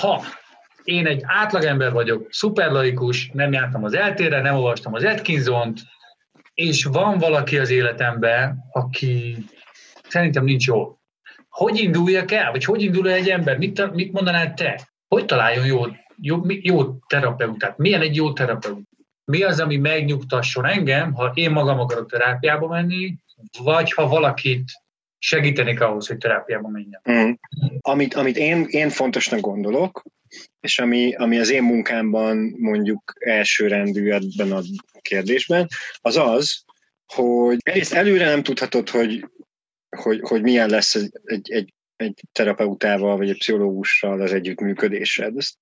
ha én egy átlagember vagyok, szuperlaikus, nem jártam az eltére, nem olvastam az Atkinson-t, és van valaki az életemben, aki szerintem nincs jó. Hogy induljak el? Vagy hogy indul egy ember? Mit, mit mondanád te? Hogy találjon jó, jó, jó terapeutát? Milyen egy jó terapeut? Mi az, ami megnyugtasson engem, ha én magam akarok terápiába menni, vagy ha valakit segítenék ahhoz, hogy terápiába menjen. Mm. Amit, amit én, én fontosnak gondolok, és ami, ami az én munkámban mondjuk elsőrendű ebben a kérdésben, az az, hogy egyrészt előre nem tudhatod, hogy, hogy, hogy milyen lesz egy, egy, egy, terapeutával, vagy egy pszichológussal az együttműködésed. Ezt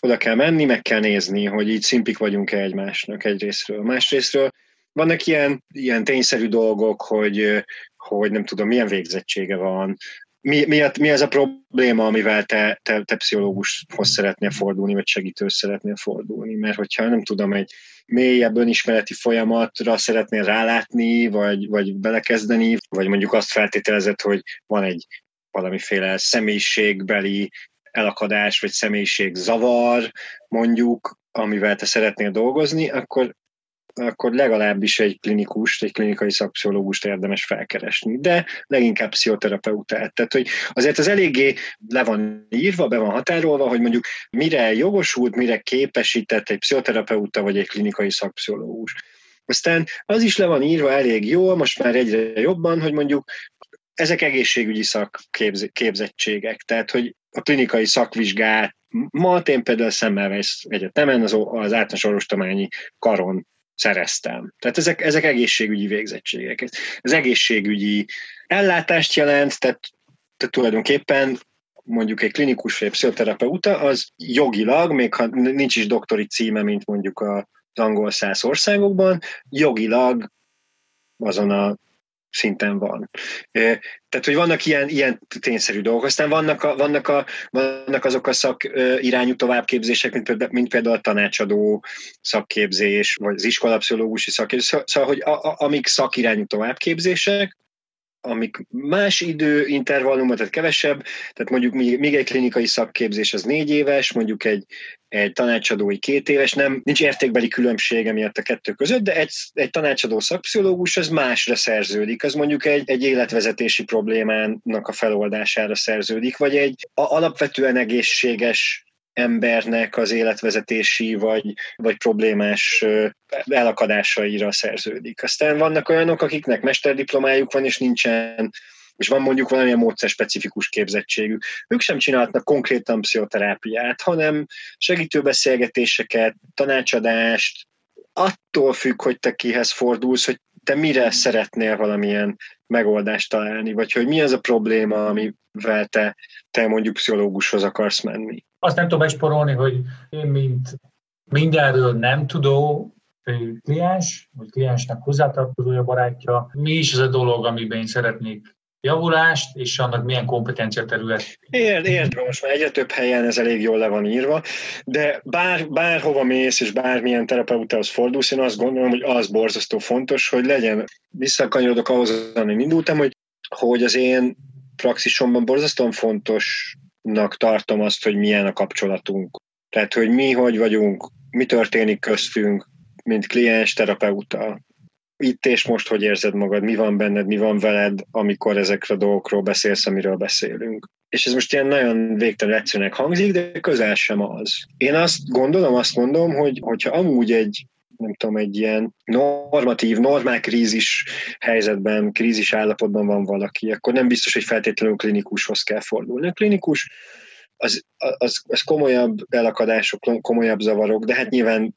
oda kell menni, meg kell nézni, hogy így szimpik vagyunk-e egymásnak egyrésztről. Másrésztről vannak ilyen, ilyen tényszerű dolgok, hogy, hogy nem tudom, milyen végzettsége van, mi, mi, a, mi az a probléma, amivel te, te, te pszichológushoz szeretnél fordulni, vagy segítőhöz szeretnél fordulni? Mert hogyha nem tudom, egy mélyebb önismereti folyamatra szeretnél rálátni, vagy, vagy belekezdeni, vagy mondjuk azt feltételezett, hogy van egy valamiféle személyiségbeli elakadás, vagy személyiség zavar, mondjuk, amivel te szeretnél dolgozni, akkor akkor legalábbis egy klinikust, egy klinikai szakpszichológust érdemes felkeresni, de leginkább pszichoterapeutát. Tehát, hogy azért az eléggé le van írva, be van határolva, hogy mondjuk mire jogosult, mire képesített egy pszichoterapeuta vagy egy klinikai szakpszichológus. Aztán az is le van írva elég jól, most már egyre jobban, hogy mondjuk ezek egészségügyi szakképzettségek, tehát hogy a klinikai szakvizsgát ma én például Szemmelweis Egyetemen az, az általános orvostományi karon szereztem. Tehát ezek, ezek egészségügyi végzettségek. Ez egészségügyi ellátást jelent, tehát, tehát tulajdonképpen mondjuk egy klinikus vagy pszichoterapeuta, az jogilag, még ha nincs is doktori címe, mint mondjuk az angol száz országokban, jogilag azon a szinten van. Tehát, hogy vannak ilyen, ilyen tényszerű dolgok. Aztán vannak, a, vannak, a, vannak azok a szak irányú továbbképzések, mint például, mint például a tanácsadó szakképzés, vagy az iskolapszichológusi szakképzés. Szóval, hogy a, a, amik szakirányú továbbképzések, amik más idő intervallumot, tehát kevesebb, tehát mondjuk még egy klinikai szakképzés az négy éves, mondjuk egy, egy tanácsadói két éves, nem, nincs értékbeli különbsége miatt a kettő között, de egy, egy tanácsadó szakpszichológus az másra szerződik, az mondjuk egy, egy életvezetési problémának a feloldására szerződik, vagy egy a, alapvetően egészséges embernek az életvezetési vagy, vagy problémás elakadásaira szerződik. Aztán vannak olyanok, akiknek mesterdiplomájuk van, és nincsen és van mondjuk valamilyen módszer specifikus képzettségük. Ők sem csinálhatnak konkrétan pszichoterápiát, hanem segítőbeszélgetéseket, tanácsadást, attól függ, hogy te kihez fordulsz, hogy te mire szeretnél valamilyen megoldást találni, vagy hogy mi az a probléma, amivel te, te mondjuk pszichológushoz akarsz menni. Azt nem tudom megsporolni, hogy én, mint mindenről nem tudó kliens, vagy kliensnek hozzátartozója barátja, mi is az a dolog, amiben én szeretnék javulást, és annak milyen kompetencia terület. Érd, érd, most már egyre több helyen ez elég jól le van írva, de bár, bárhova mész, és bármilyen terapeutához fordulsz, én azt gondolom, hogy az borzasztó fontos, hogy legyen, visszakanyarodok ahhoz, amin indultam, hogy, hogy az én praxisomban borzasztóan fontosnak tartom azt, hogy milyen a kapcsolatunk. Tehát, hogy mi hogy vagyunk, mi történik köztünk, mint kliens, terapeuta, itt és most hogy érzed magad, mi van benned, mi van veled, amikor ezekről a dolgokról beszélsz, amiről beszélünk. És ez most ilyen nagyon végtelen egyszerűnek hangzik, de közel sem az. Én azt gondolom, azt mondom, hogy hogyha amúgy egy nem tudom, egy ilyen normatív, normál krízis helyzetben, krízis állapotban van valaki, akkor nem biztos, hogy feltétlenül klinikushoz kell fordulni. A klinikus az, az, az komolyabb elakadások, komolyabb zavarok, de hát nyilván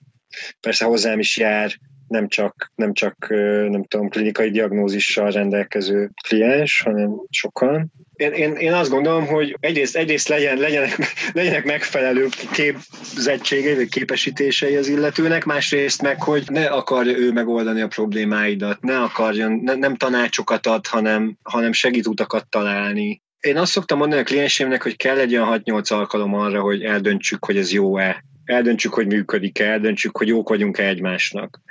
persze hozzám is jár nem csak, nem csak nem tudom, klinikai diagnózissal rendelkező kliens, hanem sokan. Én, én, én azt gondolom, hogy egyrészt, egyrészt legyen, legyenek, legyenek megfelelő képzettségei, vagy képesítései az illetőnek, másrészt meg, hogy ne akarja ő megoldani a problémáidat, ne akarjon, ne, nem tanácsokat ad, hanem, hanem segít utakat találni. Én azt szoktam mondani a kliensémnek, hogy kell egy olyan 6-8 alkalom arra, hogy eldöntsük, hogy ez jó-e eldöntsük, hogy működik-e, eldöntsük, hogy jók vagyunk-e egymásnak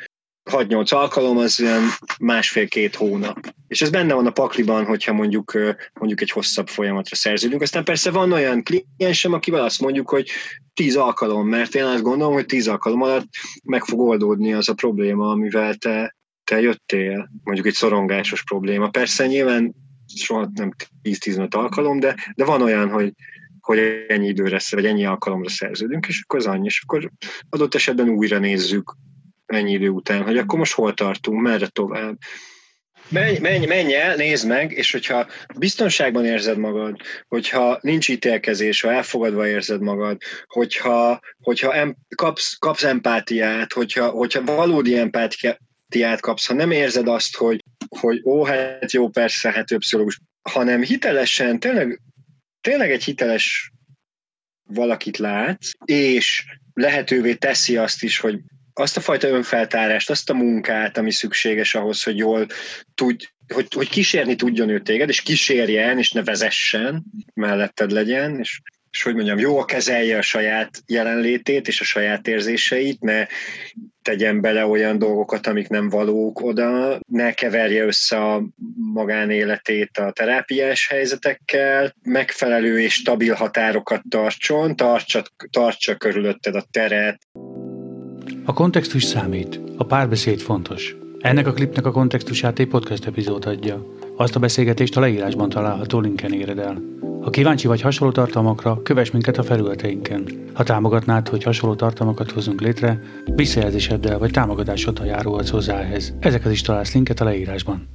6-8 alkalom az ilyen másfél-két hónap. És ez benne van a pakliban, hogyha mondjuk, mondjuk egy hosszabb folyamatra szerződünk. Aztán persze van olyan kliensem, akivel azt mondjuk, hogy 10 alkalom, mert én azt gondolom, hogy 10 alkalom alatt meg fog oldódni az a probléma, amivel te, te jöttél, mondjuk egy szorongásos probléma. Persze nyilván soha nem 10-15 alkalom, de, de van olyan, hogy, hogy ennyi időre, vagy ennyi alkalomra szerződünk, és akkor az annyi, és akkor adott esetben újra nézzük ennyi idő után, hogy akkor most hol tartunk, merre tovább. Menj, menj, menj el, nézd meg, és hogyha biztonságban érzed magad, hogyha nincs ítélkezés, ha elfogadva érzed magad, hogyha, hogyha em, kapsz, kapsz empátiát, hogyha, hogyha valódi empátiát kapsz, ha nem érzed azt, hogy, hogy ó, hát jó, persze, hát ő pszichológus, hanem hitelesen, tényleg, tényleg egy hiteles valakit látsz, és lehetővé teszi azt is, hogy azt a fajta önfeltárást, azt a munkát, ami szükséges ahhoz, hogy jól tud, hogy, hogy kísérni tudjon ő téged, és kísérjen, és ne vezessen, melletted legyen, és, és hogy mondjam, jól kezelje a saját jelenlétét és a saját érzéseit, ne tegyen bele olyan dolgokat, amik nem valók oda, ne keverje össze a magánéletét a terápiás helyzetekkel, megfelelő és stabil határokat tartson, tartsa, tartsa körülötted a teret. A kontextus számít, a párbeszéd fontos. Ennek a klipnek a kontextusát egy podcast epizód adja. Azt a beszélgetést a leírásban található linken éred el. Ha kíváncsi vagy hasonló tartalmakra, kövess minket a felületeinken. Ha támogatnád, hogy hasonló tartalmakat hozunk létre, visszajelzéseddel vagy támogatásoddal járulhatsz hozzá ehhez. Ezekhez is találsz linket a leírásban.